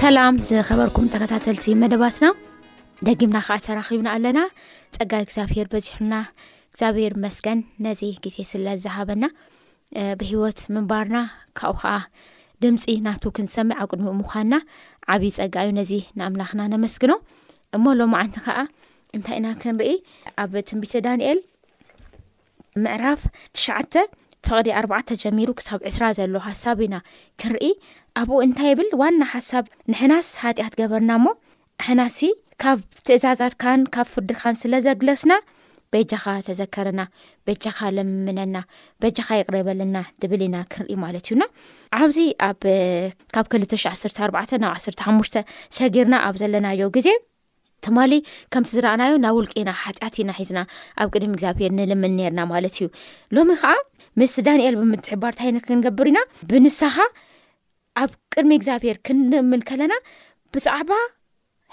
ሰላም ዝኸበርኩም ተከታተልቲ መደባትና ደጊምና ከዓ ተራኪብና ኣለና ፀጋ እግዚኣብሄር በዚሑና እግዚኣብሄር መስገን ነዚ ግዜ ስለ ዝሃበና ብሂወት ምንባርና ካብኡ ከዓ ድምፂ ናቱ ክንሰምዕ ኣብ ቅድሚ ምኳንና ዓብዪ ፀጋ እዩ ነዚ ንኣምላክና ነመስግኖ እሞ ሎማዓንቲ ከዓ እንታይ ኢና ክንርኢ ኣብ ትንቢተ ዳንኤል ምዕራፍ ትሽዓተ ፍቕዲ ኣርባዕተ ጀሚሩ ክሳብ ዕስራ ዘሎ ሓሳብ ኢና ክንርኢ ኣብኡ እንታይ ይብል ዋና ሓሳብ ንሕናስ ሃጢኣት ገበርና እሞ ሕናሲ ካብ ትእዛዛትካን ካብ ፍርድኻን ስለ ዘግለስና በጃኻ ተዘከርና በጃኻ ለምምነና በጃኻ ይቕረበለና ድብል ኢና ክንርኢ ማለት እዩና ኣብዚ ኣብ ካብ ክልተ ሽ ዓስተ ኣርባዕተ ናብ ዓስተ ሓሙሽተ ሸጊርና ኣብ ዘለናዮ ግዜ ትማሊ ከምቲ ዝረኣናዮ ናብ ውልቂ ኢና ሓጢኣት ኢና ሒዝና ኣብ ቅድሚ እግዚኣብሄር ንልምን ነርና ማለት እዩ ሎሚ ከዓ ምስ ዳንኤል ብምትሕባር እንታይ ንክንገብር ኢና ብንሳኻ ኣብ ቅድሚ እግዚኣብሄር ክንልምን ከለና ብዛዕባ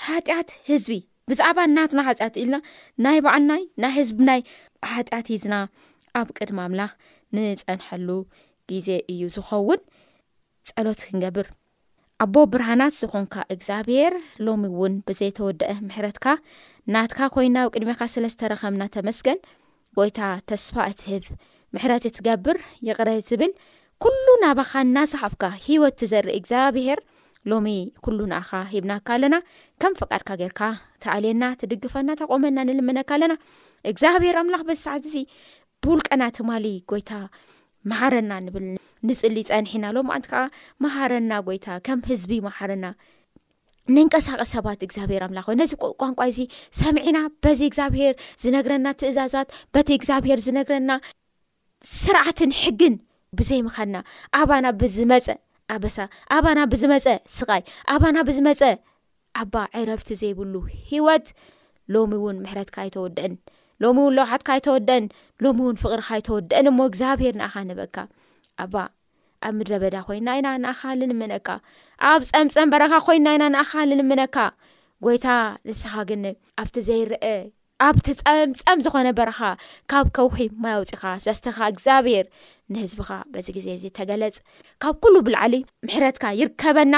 ሓጢኣት ህዝቢ ብዛዕባ ናትና ሓጢኣት ኢልና ናይ ባዓልናይ ናይ ህዝብናይ ሓጢኣት ሂዝና ኣብ ቅድሚ ኣምላኽ ንፀንሐሉ ግዜ እዩ ዝኸውን ፀሎት ክንገብር ኣቦ ብርሃናት ዝኾንካ እግዚኣብሔር ሎሚ እውን ብዘይተወደኣ ምሕረትካ ናትካ ኮይና ኣብ ቅድሜኻ ስለ ዝተረኸምና ተመስገን ጎይታ ተስፋ እትህብ ምሕረት እትገብር ይቕረ እትብል ኩሉ ናባኻ እናሰሓብካ ህይወት ትዘርኢ እግዚኣብሔር ሎሚ ኩሉ ንኣኻ ሂብናካ ኣለና ከም ፍቃድካ ጌርካ ተኣልየና ትድግፈና ተቆመና ንልምነካ ኣለና እግዚኣብሔር ኣምላኽ በዚ ሰዓት እዚ ብውልቀና ትማሊ ጎይታ መሓረና ንብል ንጽሊ ጸንሒና ሎምዓንቲ ከኣ መሓረና ጎይታ ከም ህዝቢ መሓረና ንንቀሳቀስ ሰባት እግዚኣብሄር ኣምላኽ ወይ ነዚ ቋንቋ እዚ ሰምዒና በዚ እግዚኣብሄር ዝነግረና ትእዛዛት በቲ እግዚኣብሄር ዝነግረና ስርዓትን ሕግን ብዘይምኻድና ኣባና ብዝመፀ ኣበሳ ኣባና ብዝመፀ ስቓይ ኣባና ብዝመፀ ኣባ ዕረፍቲ ዘይብሉ ሂወት ሎሚ ውን ምሕረትካ ኣይተወደእን ሎሚ ውን ለውሓትካ ኣይተወደእን ሎሚ ውን ፍቅርካ ኣይተወደእን እሞ እግዚኣብሄር ንኣኻ ንበካ ኣባ ኣብ ምድረ በዳ ኮይና ኢና ንኣኻ ልንምነካ ኣብ ፀምፀም በረኻ ኮይና ኢና ንኣኻ ልንምነካ ጎይታ ንስኻ ግን ኣብቲ ዘይርአ ኣብቲ ፀምፀም ዝኾነ በረኻ ካብ ከውሒ ማይ ኣውፅኻ ሰስተኻ እግዚኣብሄር ንህዝብኻ በዚ ግዜ እዚ ተገለፅ ካብ ኩሉ ብላዓሊ ምሕረትካ ይርከበና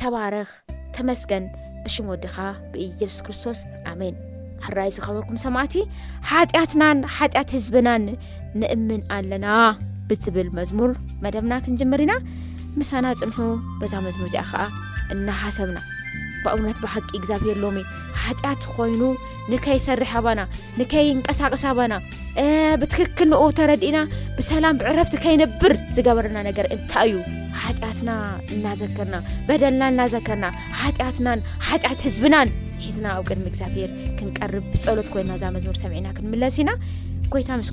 ተባረኽ ተመስገን ብሽም ወድኻ ብኢየሱስ ክርስቶስ ኣሜን። ሕራይ ዝኸበርኩም ሰማዕቲ ሓጢኣትናን ሓጢኣት ህዝብናን ንእምን ኣለና ብትብል መዝሙር መደብና ክንጅምር ኢና ምሳና ጽንሑ በዛ መዝሙር እዚኣ ከዓ እናሓሰብና ብእውነት ብሓቂ እግዚኣብሄር ሎሚ ሓጢኣት ኮይኑ ንከይሰርሕ ኣባና ንከይንቀሳቀስ ኣባና ብትክክል ንኡ ተረዲእና ብሰላም ብዕረፍቲ ከይነብር ዝገበርና ነገር እንታይ እዩ ሓጢኣትና እናዘከርና በደልና እናዘከርና ሓጢኣትናን ሓጢኣት ህዝብናን ሒዝና ኣብ ቅድሚ እግዚኣብሄር ክንቀርብ ብፀሎት ኮይና እዛ መዝሙር ሰሚዕና ክንምለስ ኢና ጎይታ ምስ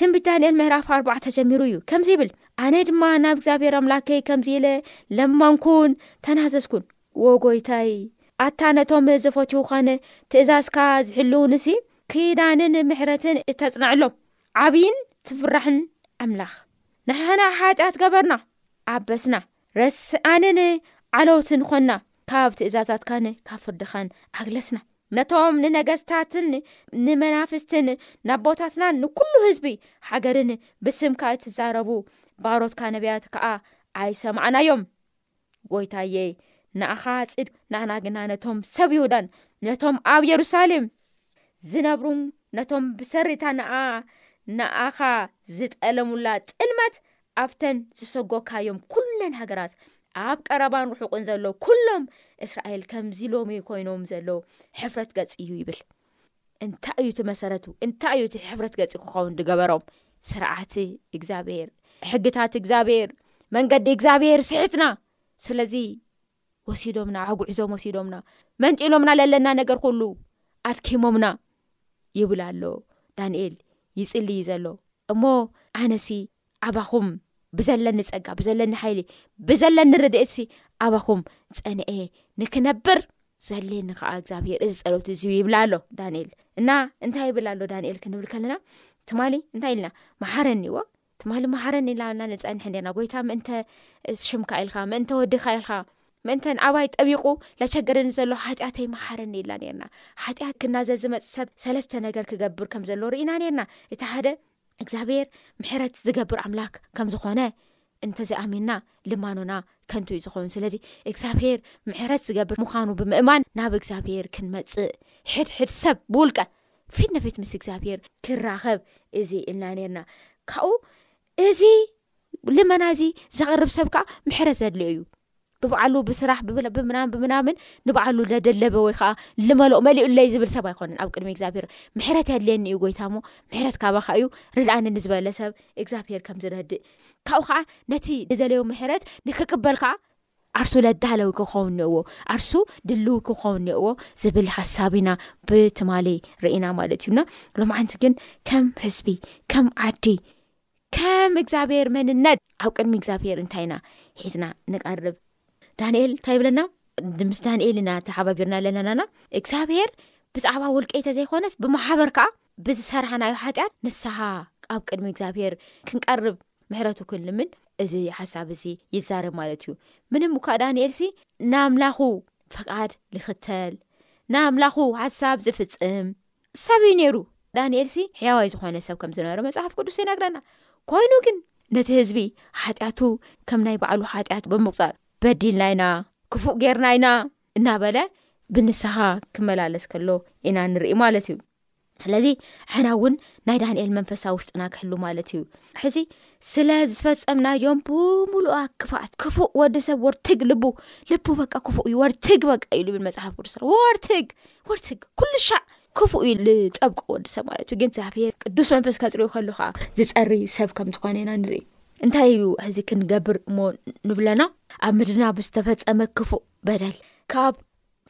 ትንቢት ዳንኤል ምዕራፍ ኣርባዕተ ጀሚሩ እዩ ከምዚ ይብል ኣነ ድማ ናብ እግዚኣብሔር ኣምላከይ ከምዚ ኢለ ለመንኩን ተናዘዝኩን ወጎይታይ ኣታ ነቶም ዝፈትውዃን ትእዛዝካ ዝሕልውንሲ ክዳንን ምሕረትን እተጽንዐሎም ዓብይን ትፍራሕን ኣምላኽ ንሓና ሓጢኣት ገበርና ኣበስና ረስዓንን ዓለውትን ኾንና ካብ ትእዛዛትካን ካብ ፍርድኻን ኣግለስና ነቶም ንነገስታትን ንመናፍስትን ናቦታትናን ንኩሉ ህዝቢ ሃገርን ብስምካ እትዛረቡ ባሮትካ ነብያት ከዓ ኣይሰማዕናዮም ጎይታየ ንኣኻ ፅድቅ ናና ግና ነቶም ሰብ ይሁዳን ነቶም ኣብ የሩሳሌም ዝነብሩ ነቶም ብሰሪታ ንኣ ንኣኻ ዝጠለሙላ ጥልመት ኣብተን ዝሰጎግካዮም ኩለን ሃገራት ኣብ ቀረባን ርሑቕን ዘለዉ ኩሎም እስራኤል ከምዚ ሎሚ ኮይኖም ዘለዉ ሕፍረት ገጽ እዩ ይብል። እንታይ እዩ እቲ መሰረቱ? እንታይ እዩ እቲ ሕፍረት ገጽ ክኸውን ዝገበሮም? ስርዓት እግዚኣብሄር፣ ሕግታት እግዚኣብሄር፣ መንገዲ እግዚኣብሄር ስሕትና። ስለዚ ወሲዶምና ኣጉዕዞም ወሲዶምና መንጢሎምና ለለና ነገር ኩሉ ኣድኪሞምና ይብል ኣሎ ዳንኤል ይጽሊ እዩ ዘሎ እሞ ኣነሲ ኣባኹም ብዘለኒ ጸጋ ብዘለኒ ሓይሊ ብዘለኒ ርድእሲ ኣባኹም ጸንዐ ንክነብር ዘሌኒ ከዓ እግዚኣብሄር እዚ ፀሎት እዚዩ ይብላ ኣሎ ዳንኤል እና እንታይ ይብል ኣሎ ዳንኤል ክንብል ከለና ትማሊ እንታይ ኢልና መሓረኒዎ ትማሊ መሃረኒ ኢላና ንፀንሕ ኔርና ጎይታ ምእንተ ሽምካ ኢልካ ምእንተ ወድካ ኢልካ ምእንተ ንኣባይ ጠቢቑ ላቸገረኒ ዘሎ ሓጢኣተይ መሓረኒ ኢልና ነርና ሓጢኣት ክናዘ ዝመፅ ሰብ ሰለስተ ነገር ክገብር ከም ዘሎ ርኢና ነርና እቲ ሓደ እግዚኣብሔር ምሕረት ዝገብር ኣምላክ ከም ዝኾነ እንተዘይኣሚንና ልማኖና ከንቱ እዩ ዝኸውን ስለዚ እግዚኣብሔር ምሕረት ዝገብር ምዃኑ ብምእማን ናብ እግዚኣብሔር ክንመፅእ ሕድሕድ ሰብ ብውልቀ ፊት ንፊት ምስ እግዚኣብሄር ክራኸብ እዚ ኢልና ነርና ካብኡ እዚ ልመና እዚ ዘቕርብ ሰብ ከዓ ምሕረት ዘድልዮ እዩ ብበዓሉ ብስራሕ ብምናምን ብምናምን ንበዓሉ ለደለበ ወይ ከዓ ልመልኦ መሊኡለይ ዝብል ሰብ ኣይኮነን ኣብ ቅድሚ እግዚኣብሄር ምሕረት የድልየኒ እዩ ጎይታ ሞ ምሕረት ካባካ እዩ ርድኣኒ ንዝበለ ሰብ እግዚኣብሄር ከምዝረድእ ካብኡ ከዓ ነቲ ንዘለዮ ምሕረት ንክቅበል ከዓ ዓርሱ ለዳለዊ ክኸውን ኒኦዎ ዓርሱ ድልዊ ክኸውን ኒኦዎ ዝብል ሓሳብ ኢና ብትማሊ ርኢና ማለት እዩና ሎምዓንቲ ግን ከም ህዝቢ ከም ዓዲ ከም እግዚኣብሄር መንነት ኣብ ቅድሚ እግዚኣብሄር እንታይ ኢና ሒዝና ንቐርብ ዳንኤል እንታይ ይብለና ምስ ዳንኤል ኢና ተሓባቢርና ኣለናናና እግዚኣብሄር ብዛዕባ ውልቀ ተዘይኮነስ ብማሓበር ከዓ ብዝሠራሕናዮ ሓጢኣት ንስሓ ኣብ ቅድሚ እግዚኣብሔር ክንቀርብ ምሕረቱ ክንልምን እዚ ሓሳብ እዚ ይዛረብ ማለት እዩ ምንም እኳ ዳንኤልሲ ንኣምላኹ ፍቓድ ልኽተል ንኣምላኹ ሓሳብ ዝፍጽም ሰብ እዩ ነይሩ ዳንኤልሲ ሕያዋይ ዝኾነ ሰብ ከም ዝነበረ መጽሓፍ ቅዱስ ይነግረና ኮይኑ ግን ነቲ ህዝቢ ሓጢኣቱ ከም ናይ ባዕሉ ሓጢኣት ብምቁጻር በዲልና ኢና ክፉእ ጌርና ኢና እናበለ ብንስሓ ክመላለስ ከሎ ኢና ንርኢ ማለት እዩ ስለዚ ሕና እውን ናይ ዳንኤል መንፈሳ ውሽጥና ክህሉ ማለት እዩ ሕዚ ስለ ዝፈፀምናዮም ብምሉኣ ክፍት ክፉእ ወዲ ሰብ ወርትግ ልቡ ልቡ በቃ ክፉእ እዩ ወርትግ በቃ እዩ ልብል መፅሓፍ ቅዱስ ወርትግ ወርትግ ኩሉ ሻዕ ክፉእ እዩ ዝጠብቁ ወዲ ሰብ ማለት እዩ ግን እግዚኣብሄር ቅዱስ መንፈስ ከፅሪኡ ከሉ ከዓ ዝፀር ሰብ ከም ዝኾነ ኢና ንርኢ እንታይ እዩ ሕዚ ክንገብር እሞ ንብለና ኣብ ምድና ብዝተፈፀመ ክፉእ በደል ካብ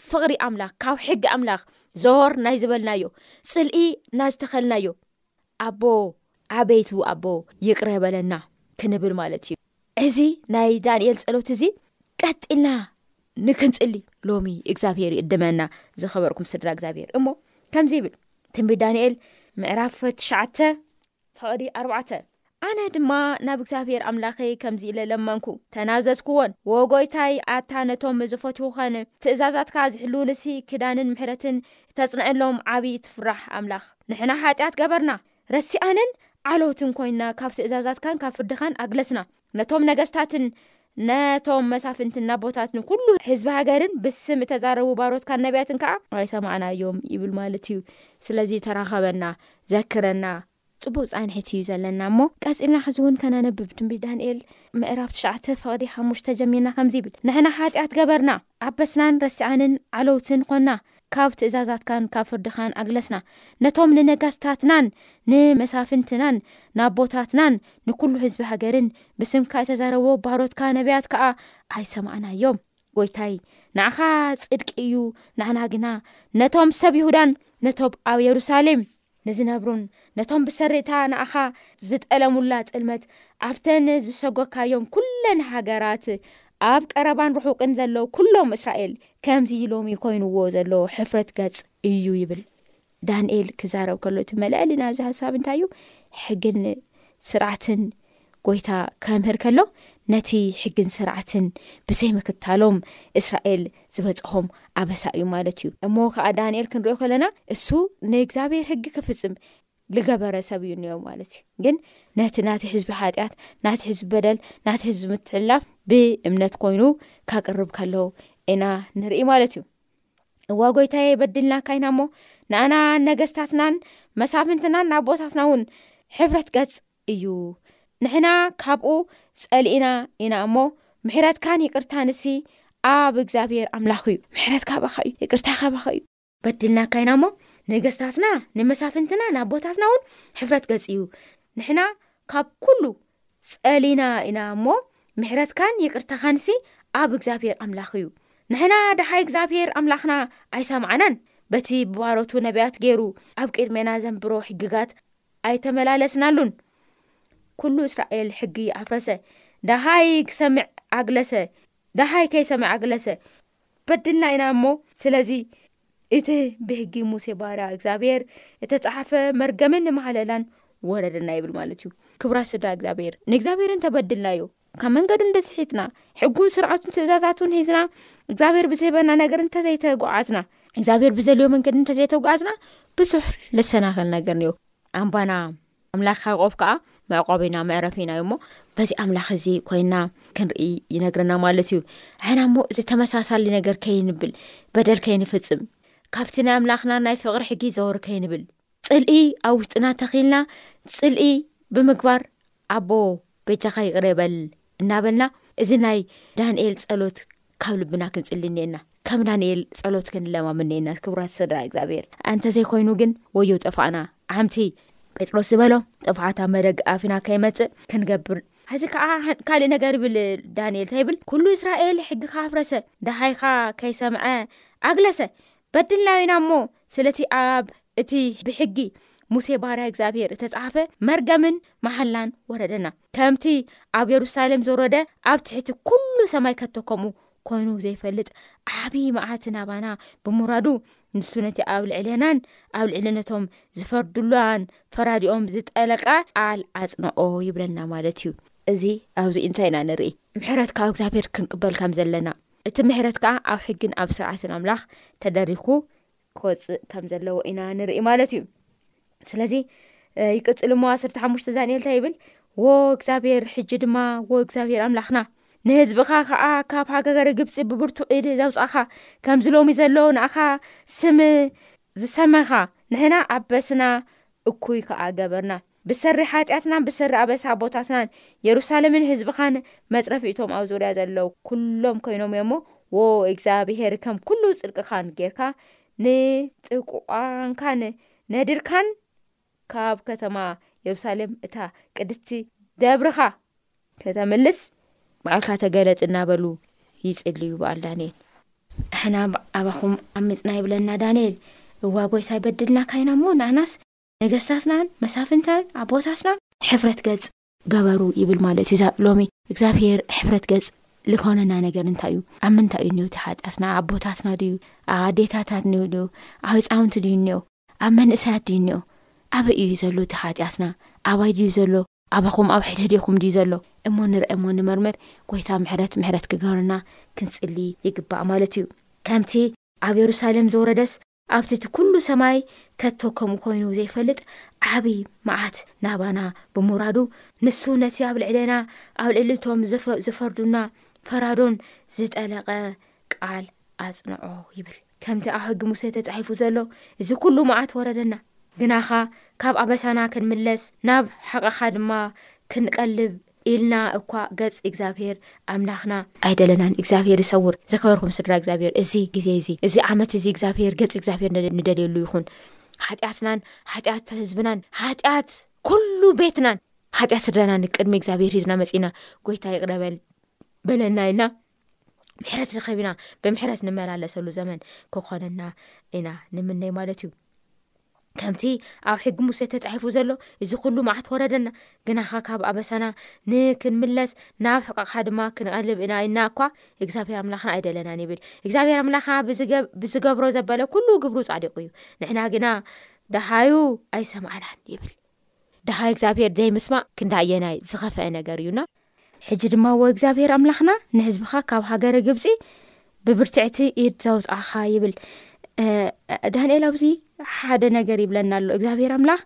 ፍቕሪ ኣምላኽ ካብ ሕጊ ኣምላኽ ዘወር ናይ ዝበልናዮ ፅልኢ ናይ ዝተኸልናዮ ኣቦ ዓበይቱ ኣቦ ይቅረ በለና ክንብል ማለት እዩ እዚ ናይ ዳንኤል ፀሎት እዚ ቀጢልና ንክንፅሊ ሎሚ እግዚኣብሄር ይእድመና ዝኸበርኩም ስድራ እግዚኣብሄር እሞ ከምዚ ይብል ትንቢ ዳንኤል ምዕራፍ ትሸዓተ ፈቕዲ ኣርባዕተ። ኣነ ድማ ናብ እግዚኣብሄር ኣምላኸይ ከምዚ ኢለ ለመንኩ፣ ተናዘዝክዎን፣ ዎጎይታይ፣ ኣታ ነቶም ዝፈትዉኻን፣ ትእዛዛትካ ዚሕልዉንሲ፣ ኪዳንን ምሕረትን እተጽንዐሎም ዓብዪ ትፍራሕ ኣምላኽ። ንሕና ሓጢኣት ገበርና፣ ረሲኣንን ዓሎትን ኮይንና፣ ካብ ትእዛዛትካን ካብ ፍርድኻን ኣግለስና። ነቶም ነገስታትን ነቶም መሳፍንትን ናቦታት ንኩሉ ህዝቢ ሃገርን ብስም እተዛረቡ ባሮትካን ነቢያትን ከኣ ኣይሰማዕናዮም ይብል ማለት እዩ ስለዚ ተራኸበና ዘክረና ጽቡቅ ጻንሒት እዩ ዘለና እሞ ቀጺልና ሕዚ እውን ከነንብብ ትንቢት ዳንኤል ምእራፍ ትሽዓተ ፍቅዲ ሓሙሽተ ጀሚርና ከምዚ ይብል ንሕና ሓጢኣት ገበርና ዓበስናን ረሲዓንን ዓለውትን ኾንና፣ ካብ ትእዛዛትካን ካብ ፍርድኻን ኣግለስና። ነቶም ንነገስታትናን ንመሳፍንትናን ንኣቦታትናን ንኵሉ ህዝቢ ሃገርን ብስምካ እተዛረቦ ባሮትካ ነብያት ከኣ ኣይሰማዕናዮም። ጐይታይ፣ ንዓኻ ጽድቂ እዩ፣ ንኣና ግና ነቶም ሰብ ይሁዳን ነቶብ ኣብ የሩሳሌም፣ ንዝነብሩን ነቶም ብሰሪ'ታ ንኣኻ ዝጠለሙላ ጥልመት ኣብተን ዝሰጎካዮም ኩለን ሃገራት ኣብ ቀረባን ርሑቅን ዘለው ኩሎም እስራኤል ከምዚ ሎሚ ኮይንዎ ዘሎ ሕፍረት ገጽ እዩ ይብል ዳንኤል ክዛረብ ከሎ እቲ መልዐሊ ናዚ ሃሳብ እንታይ እዩ ሕግን ስርዓትን ጎይታ ከምህር ከሎ ነቲ ሕግን ስርዓትን ብዘይ ምክታሎም እስራኤል ዝበጽሖም ኣበሳ እዩ ማለት እዩ እሞ ከኣ ዳንኤል ክንሪኦ ከለና እሱ ንእግዚኣብሔር ሕጊ ክፍጽም ልገበረ ሰብ እዩ እኒኦ ማለት እዩ ግን ነቲ ናቲ ሕዝቢ ሓጢኣት ናቲ ሕዝቢ በደል ናቲ ሕዝቢ ምትሕላፍ ብእምነት ኮይኑ ካቅርብ ከሎ ኢና ንርኢ ማለት እዩ እዋ ጎይታየ በድልና ካይና እሞ ንኣና ነገስታትናን መሳፍንትናን ኣቦታትና እውን ሕብረት ገጽ እዩ ንሕና ካብኡ ጸሊእና ኢና እሞ ምሕረትካን ይቅርታንሲ ኣብ እግዚኣብሔር ኣምላኽ እዩ ምሕረት ካባካ እዩ ይቅርታ ካባካ እዩ በድልናካ ኢና እሞ ነገስታትና ንመሳፍንትና ንኣቦታትና እውን ሕፍረት ገጽ እዩ ንሕና ካብ ኩሉ ጸሊና ኢና እሞ ምሕረትካን ይቅርታካንሲ ኣብ እግዚኣብሔር ኣምላኽ እዩ ንሕና ደሓይ እግዚኣብሔር ኣምላኽና ኣይሰምዓናን በቲ ብባሮቱ ነቢያት ገይሩ ኣብ ቅድሜና ዘንብሮ ሕግጋት ኣይተመላለስናሉን ኩሉ እስራኤል ሕጊ ኣፍረሰ ዳሃይ ክሰምዕ ኣግለሰ ዳሃይ ከይሰምዕ ኣግለሰ በድልና ኢና እሞ ስለዚ እቲ ብህጊ ሙሴ ባርያ እግዚኣብሔር እተፀሓፈ መርገምን ማሃለላን ወረደና ይብል ማለት እዩ ክብራ ስድራ እግዚኣብሔር ንእግዚኣብሔር እንተበድልናዮ ካብ መንገዱ እንደስሒትና ሕጉን ስርዓቱን ትእዛዛቱን ሂዝና እግዚኣብሔር ብዝህበና ነገር እንተዘይተጓዓዝና እግዚኣብሔር ብዘልዮ መንገዲ እንተዘይተጓዓዝና ብዙሕ ልሰናኸል ነገር ኒዮ ኣምባና ኣምላኽ ያቆብ ከዓ መዕቆቢና መዕረፊና እዩ ሞ በዚ ኣምላኽ እዚ ኮይና ክንርኢ ይነግርና ማለት እዩ ሕና እሞ እዚ ተመሳሳሊ ነገር ከይንብል በደል ከይንፍፅም ካብቲ ናይ ኣምላኽና ናይ ፍቕሪ ሕጊ ዘወር ከይንብል ጽልኢ ኣብ ውሽጥና ተኺልና ጽልኢ ብምግባር ኣቦ በጃኻ ይቕረ በል እናበልና እዚ ናይ ዳንኤል ጸሎት ካብ ልብና ክንጽሊ እኔና ከም ዳንኤል ጸሎት ክንለማም እኔና ክብራት ስድራ እግዚኣብሔር ኣንተዘይኮይኑ ግን ወዮ ጠፋእና ዓምቲ ጴጥሮስ ዝበሎ ጥፍዓት ኣብ መደግ ኣፍና ከይመጽእ ክንገብር ሕዚ ከዓ ካልእ ነገር ይብል ዳንኤል እንታይ ይብል ኩሉ እስራኤል ሕግካ ኣፍረሰ ደሃይካ ከይሰምዐ ኣግለሰ በድልና ኢና እሞ ስለቲ ኣብ እቲ ብሕጊ ሙሴ ባርያ እግዚኣብሔር እተጻሕፈ መርገምን መሓላን ወረደና ከምቲ ኣብ የሩሳሌም ዘወረደ ኣብ ትሕቲ ኩሉ ሰማይ ከቶ ከምኡ ኮይኑ ዘይፈልጥ ዓብዪ መዓት ናባና ብምውራዱ ንሱ ነቲ ኣብ ልዕሌናን ኣብ ልዕልነቶም ዝፈርድሉን ፈራዲኦም ዝጠለቃ ቃል ኣጽንኦ ይብለና ማለት እዩ እዚ ኣብዚ እንታይ ኢና ንርኢ ምሕረት ካብ እግዚኣብሔር ክንቅበል ከም ዘለና እቲ ምሕረት ከኣ ኣብ ሕጊን ኣብ ስርዓትን ኣምላኽ ተደሪኩ ክወፅእ ከም ዘለዎ ኢና ንርኢ ማለት እዩ ስለዚ ይቅፅል እሞ ዓሰርተ ሓሙሽተ ዳንኤልታ ይብል ወ እግዚኣብሔር ሕጂ ድማ ወ እግዚኣብሔር ኣምላኽና ንህዝብኻ ከዓ ካብ ሃገገረ ግብፂ ብብርቱ ዒድ ዘውፃእኻ ከምዚ ሎሚ ዘሎ ንኣኻ ስም ዝሰመኻ ንሕና ዓበስና እኩይ ከዓ ገበርና ብሰሪ ሓጢኣትናን ብሰሪ ኣበሳ ኣቦታትናን የሩሳሌምን ህዝብኻን መጽረፊ እቶም ኣብ ዙርያ ዘለዉ ኩሎም ኮይኖም እዮም'ሞ ዎ እግዚኣብሄር ከም ኩሉ ጽድቅኻን ጌርካ ንጥቁቋንካን ነድርካን ካብ ከተማ የሩሳሌም እታ ቅድስቲ ደብርኻ ከተምልስ በዓልካ ተገለጽ እናበሉ ይጽልዩ በዓል ዳንኤል። ንሕና ኣባኹም ዓሚጽና ይብለና ዳንኤል እዋ ጎይታይ በድልና ካይና እሞ ንኣናስ። ነገስታትናን መሳፍንትናን ኣቦታትና ሕፍረት ገጽ ገበሩ ይብል ማለት እዩ ሎሚ እግዚኣብሄር ሕፍረት ገጽ ልኮነና ነገር እንታይ እዩ ኣብ ምንታይ እዩ ኒውቲ ሓጢኣትና ኣቦታትና ድዩ ኣዴታታት ኒው ድዩ ኣብ ህፃውንቲ ድዩ ኒኦ ኣብ መንእሰያት ድዩ ኒኦ ኣበይ እዩ ዘሎ እቲ ሓጢኣትና ኣባይ ድዩ ዘሎ ኣባኹም ኣብ ሕድሕዴኹም ድዩ ዘሎ እሞ ንርአ እሞ ንመርምር ጎይታ ምሕረት ምሕረት ክገብረና ክንጽሊ ይግባእ ማለት እዩ ከምቲ ኣብ የሩሳሌም ዘውረደስ ኣብቲ እቲ ኩሉ ሰማይ ከቶ ከምኡ ኮይኑ ዘይፈልጥ ዓቢ መዓት ናባና ብምውራዱ ንሱ ነቲ ኣብ ልዕሌና ኣብ ልዕሊ እቶም ዝፈርዱና ፈራዶን ዝጠለቐ ቃል ኣጽንዖ ይብል ከምቲ ኣብ ሕጊ ሙሴ ተጻሒፉ ዘሎ እዚ ኩሉ መዓት ወረደና ግናኻ ካብ ኣበሳና ክንምለስ ናብ ሓቐኻ ድማ ክንቀልብ ኢልና እኳ ገጽ እግዚኣብሄር ኣምላኽና ኣይደለናን እግዚኣብሄር ይሰውር ዝከበርኩም ስድራ እግዚኣብሄር እዚ ግዜ እዚ እዚ ዓመት እዚ እግዚኣብሄር ገጽ እግዚኣብሄር ንደልየሉ ይኹን ሓጢኣትናን ሓጢኣት ህዝብናን ሓጢኣት ኩሉ ቤትናን ሓጢኣት ስድራናን ቅድሚ እግዚኣብሄር ሂዝና መጺእና ጎይታ ይቕረበል በለና ኢልና ምሕረት ንኸብና ብምሕረት ንመላለሰሉ ዘመን ክኾነና ኢና ንምነይ ማለት እዩ ከምቲ ኣብ ሕጊ ሙሴ ተፃሒፉ ዘሎ እዚ ኩሉ መዓት ወረደና ግናኻ ካብ ኣበሳና ንክንምለስ ናብ ሕቐቕካ ድማ ክንቐልብ ኢና ኢና እኳ እግዚኣብሔር ኣምላኽና ኣይደለናን ይብል እግዚኣብሔር ኣምላኽና ብዝገብሮ ዘበለ ኩሉ ግብሩ ፃዲቁ እዩ ንሕና ግና ደሃዩ ኣይሰማዕናን ይብል ደሃይ እግዚኣብሔር ዘይምስማዕ ክንዳየናይ ዝኸፍአ ነገር እዩና ሕጂ ድማ እወ እግዚኣብሄር ኣምላኽና ንህዝብኻ ካብ ሃገረ ግብፂ ብብርትዕቲ ኢድ ዘውፃእኻ ይብል ዳንኤል ኣብዚ ሓደ ነገር ይብለና ኣሎ እግዚኣብሄር ኣምላኽ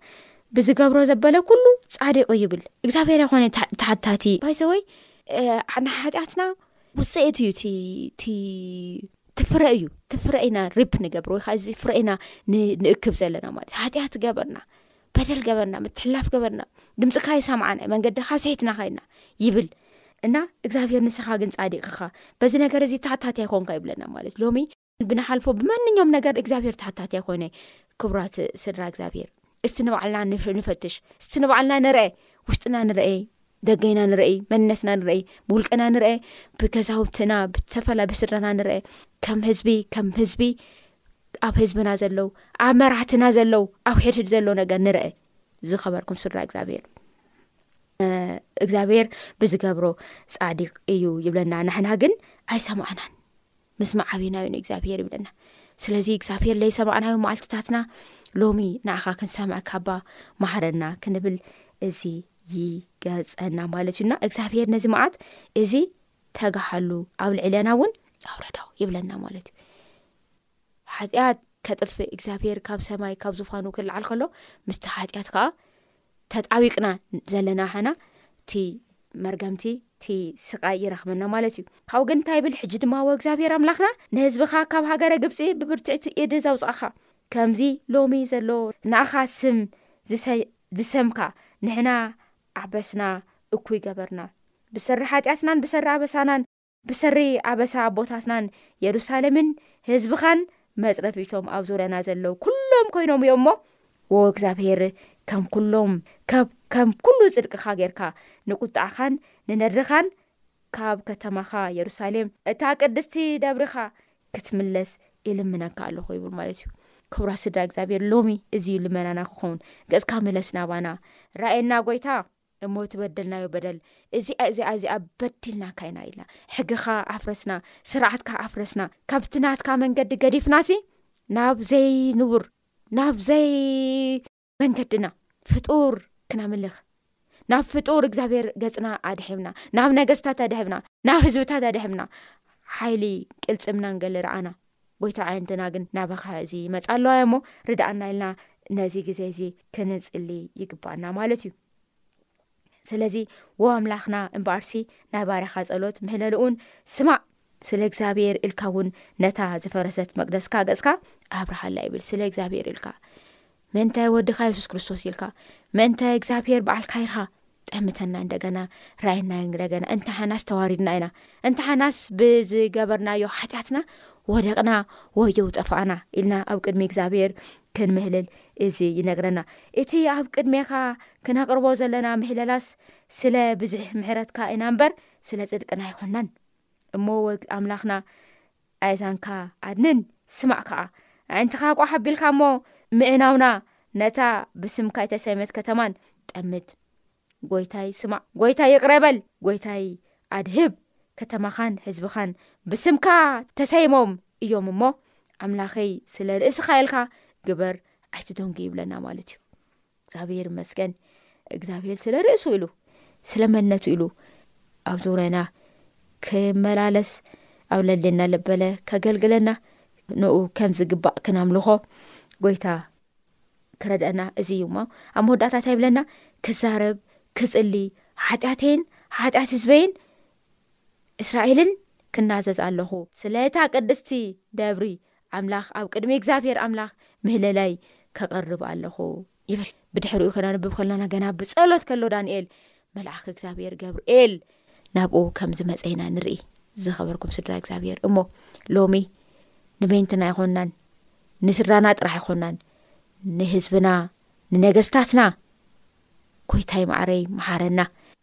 ብዝገብሮ ዘበለ ኩሉ ፃዲቁ ይብል እግዚኣብሔር ኣይኮነ ተሓታቲ ባይዘወይ ንሓጢኣትና ውፅኢት እዩ እቲ ትፍረ እዩ ትፍረ ኢና ሪፕ ንገብር ወይከዓ እዚ ፍረ ኢና ንእክብ ዘለና ማለት ሓጢኣት ገበርና በደል ገበርና ምትሕላፍ ገበርና ድምፅካ ይሰምዓና ዩ መንገድካ ስሒትና ከይድና ይብል እና እግዚኣብሔር ንስኻ ግን ፃዲቅኻ በዚ ነገር እዚ ተሓታቲ ኣይኮንካ ይብለና ማለት ሎሚ ብንሓልፎ ብማንኛውም ነገር እግዚኣብሔር ተሓታቲ ኣይኮነ ክቡራት ስድራ እግዚኣብሔር እስቲ ንባዕልና ንፈትሽ እስቲ ንባዕልና ንርአ ውሽጥና ንርአ ደገይና ንረእይ መንነትና ንረእይ ብውልቀና ንረአ ብገዛውትና ብዝተፈላ ብስድራና ንረአ ከም ህዝቢ ከም ህዝቢ ኣብ ህዝብና ዘለው ኣብ መራሕትና ዘለው ኣብ ሕድሕድ ዘለ ነገር ንረአ ዝኸበርኩም ስድራ እግዚኣብሄር እግዚኣብሄር ብዝገብሮ ፃዲቅ እዩ ይብለና ንሕና ግን ኣይሰማዕናን ምስማዕ ዓብና ዩ ንእግዚኣብሄር ይብለና ስለዚ እግዚኣብሄር ለይሰማዕናዮ መዓልትታትና ሎሚ ንዓኻ ክንሰምዐ ካባ ማሃረና ክንብል እዚ ይገፀና ማለት እዩና እግዚኣብሄር ነዚ መዓት እዚ ተጋሃሉ ኣብ ልዕለና እውን ኣውረዶ ይብለና ማለት እዩ ሓጢኣት ከጥፍእ እግዚኣብሄር ካብ ሰማይ ካብ ዝፋኑ ክልዓል ከሎ ምስቲ ሓጢኣት ከዓ ተጣቢቅና ዘለና ሓና እቲ መርገምቲ እቲ ስቃይ ይረክበና ማለት እዩ ካብኡ ግን እንታይ ይብል ሕጂ ድማ ወ እግዚኣብሄር ኣምላክና ንህዝብካ ካብ ሃገረ ግብፂ ብብርትዕቲ እድ ዘውፃእካ ከምዚ ሎሚ ዘሎ ንኣኻ ስም ዝሰምካ ንሕና ዓበስና እኩይ ገበርና ብሰሪ ሓጢኣትናን ብሰሪ ኣበሳናን ብሰሪ ኣበሳ ኣቦታትናን የሩሳሌምን ህዝብኻን መጽረፊቶም ኣብ ዙርያና ዘለዉ ኩሎም ኮይኖም እዮም እሞ ወ እግዚኣብሄር ከም ኩሎም ከም ኩሉ ጽድቅኻ ጌርካ ንቁጣዕኻን ንነድርኻን ካብ ከተማኻ የሩሳሌም እታ ቅድስቲ ደብርኻ ክትምለስ ይልምነካ ኣለኹ ይብል ማለት እዩ ክብራ ስድራ እግዚኣብሄር ሎሚ እዚዩ ልመናና ክኸውን ገጽካ ምለስ ናባና ራኤና ጎይታ እሞ እቲ በደልናዮ በደል እዚኣ እዚኣ እዚኣ በዲልናካ ኢና ኢልና ሕግኻ ኣፍረስና ስርዓትካ ኣፍረስና ካብቲ ናትካ መንገዲ ገዲፍና ሲ ናብ ዘይንቡር ናብ ዘይ መንገድና ፍጡር ክነምልኽ ናብ ፍጡር እግዚኣብሔር ገፅና ኣድሕብና ናብ ነገስታት ኣድሕብና ናብ ህዝብታት ኣድሕብና ሓይሊ ቅልፅምናን ገል ረኣና ጎይታ ኣየንትና ግን ናባኻ እዚ ይመፅ ኣለዋ ዮ እሞ ርድኣና ኢልና ነዚ ግዜ እዚ ክንፅሊ ይግባኣና ማለት እዩ ስለዚ ዎ ኣምላኽና እምበኣርሲ ናይ ባርኻ ፀሎት ምህለል እውን ስማዕ ስለ እግዚኣብሄር ኢልካ እውን ነታ ዝፈረሰት መቅደስካ ገፅካ ኣብርሃላ ይብል ስለ እግዚኣብሄር ኢልካ ምእንታይ ወድኻ የሱስ ክርስቶስ ኢልካ ምእንታይ እግዚኣብሄር በዓልካ ኢልካ ጠምተና እንደገና ራይና እንደገና እንተ ሓናስ ተዋሪድና ኢና እንተ ሓናስ ብዝገበርናዮ ሓጢኣትና ወደቕና ወዮው ጠፋኣና ኢልና ኣብ ቅድሚ እግዚኣብሄር ክንምህልል እዚ ይነግረና እቲ ኣብ ቅድሜኻ ክነቅርቦ ዘለና ምህለላስ ስለ ብዙሕ ምሕረትካ ኢና እምበር ስለ ፅድቅና ኣይኮናን እሞ ወግ ኣምላኽና ኣየዛንካ ኣድንን ስማዕ ከኣ ኣዒንትኻ ቋሕ ኣቢልካ እሞ ምዒናውና ነታ ብስምካ እተሰይመት ከተማን ጠምት። ጐይታይ ስማዕ፣ ጐይታይ ይቕረ በል፣ ጐይታይ ኣድህብ፣ ከተማኻን ህዝብኻን ብስምካ ተሰይሞም እዮም እሞ ኣምላኸይ ስለ ርእስኻ ኢልካ ግበር ኣይትደንጉ ይብለና ማለት እዩ። እግዚኣብሔር ይመስገን እግዚኣብሔር ስለ ርእሱ ኢሉ ስለ መነቱ ኢሉ ኣብ ዙረና ክመላለስ ኣብ ለሌና ለበለ ከገልግለና ንኡ ከም ዝግባእ ክነምልኾ ጎይታ ክረድአና እዚ እዩ ሞ ኣብ መወዳእታት ይብለና ክዛረብ ክፅሊ ሓጢኣተይን ሓጢኣት ህዝበይን እስራኤልን ክናዘዝ ኣለኹ ስለ እታ ቅድስቲ ደብሪ ኣምላኽ ኣብ ቅድሚ እግዚኣብሄር ኣምላኽ ምህለላይ ከቕርብ ኣለኹ ይብል ብድሕሪኡ ከነንብብ ከለና ገና ብጸሎት ከሎ ዳንኤል መልኣኽ እግዚኣብሄር ገብርኤል ናብኡ ከም ዝመጸ ኢና ንርኢ ዝኸበርኩም ስድራ እግዚኣብሄር እሞ ሎሚ ንበይንትና ኣይኮናን ንስድራና ጥራሕ ኣይኮናን ንህዝብና ንነገስታትና ኮይታይ ማዕረይ መሓረና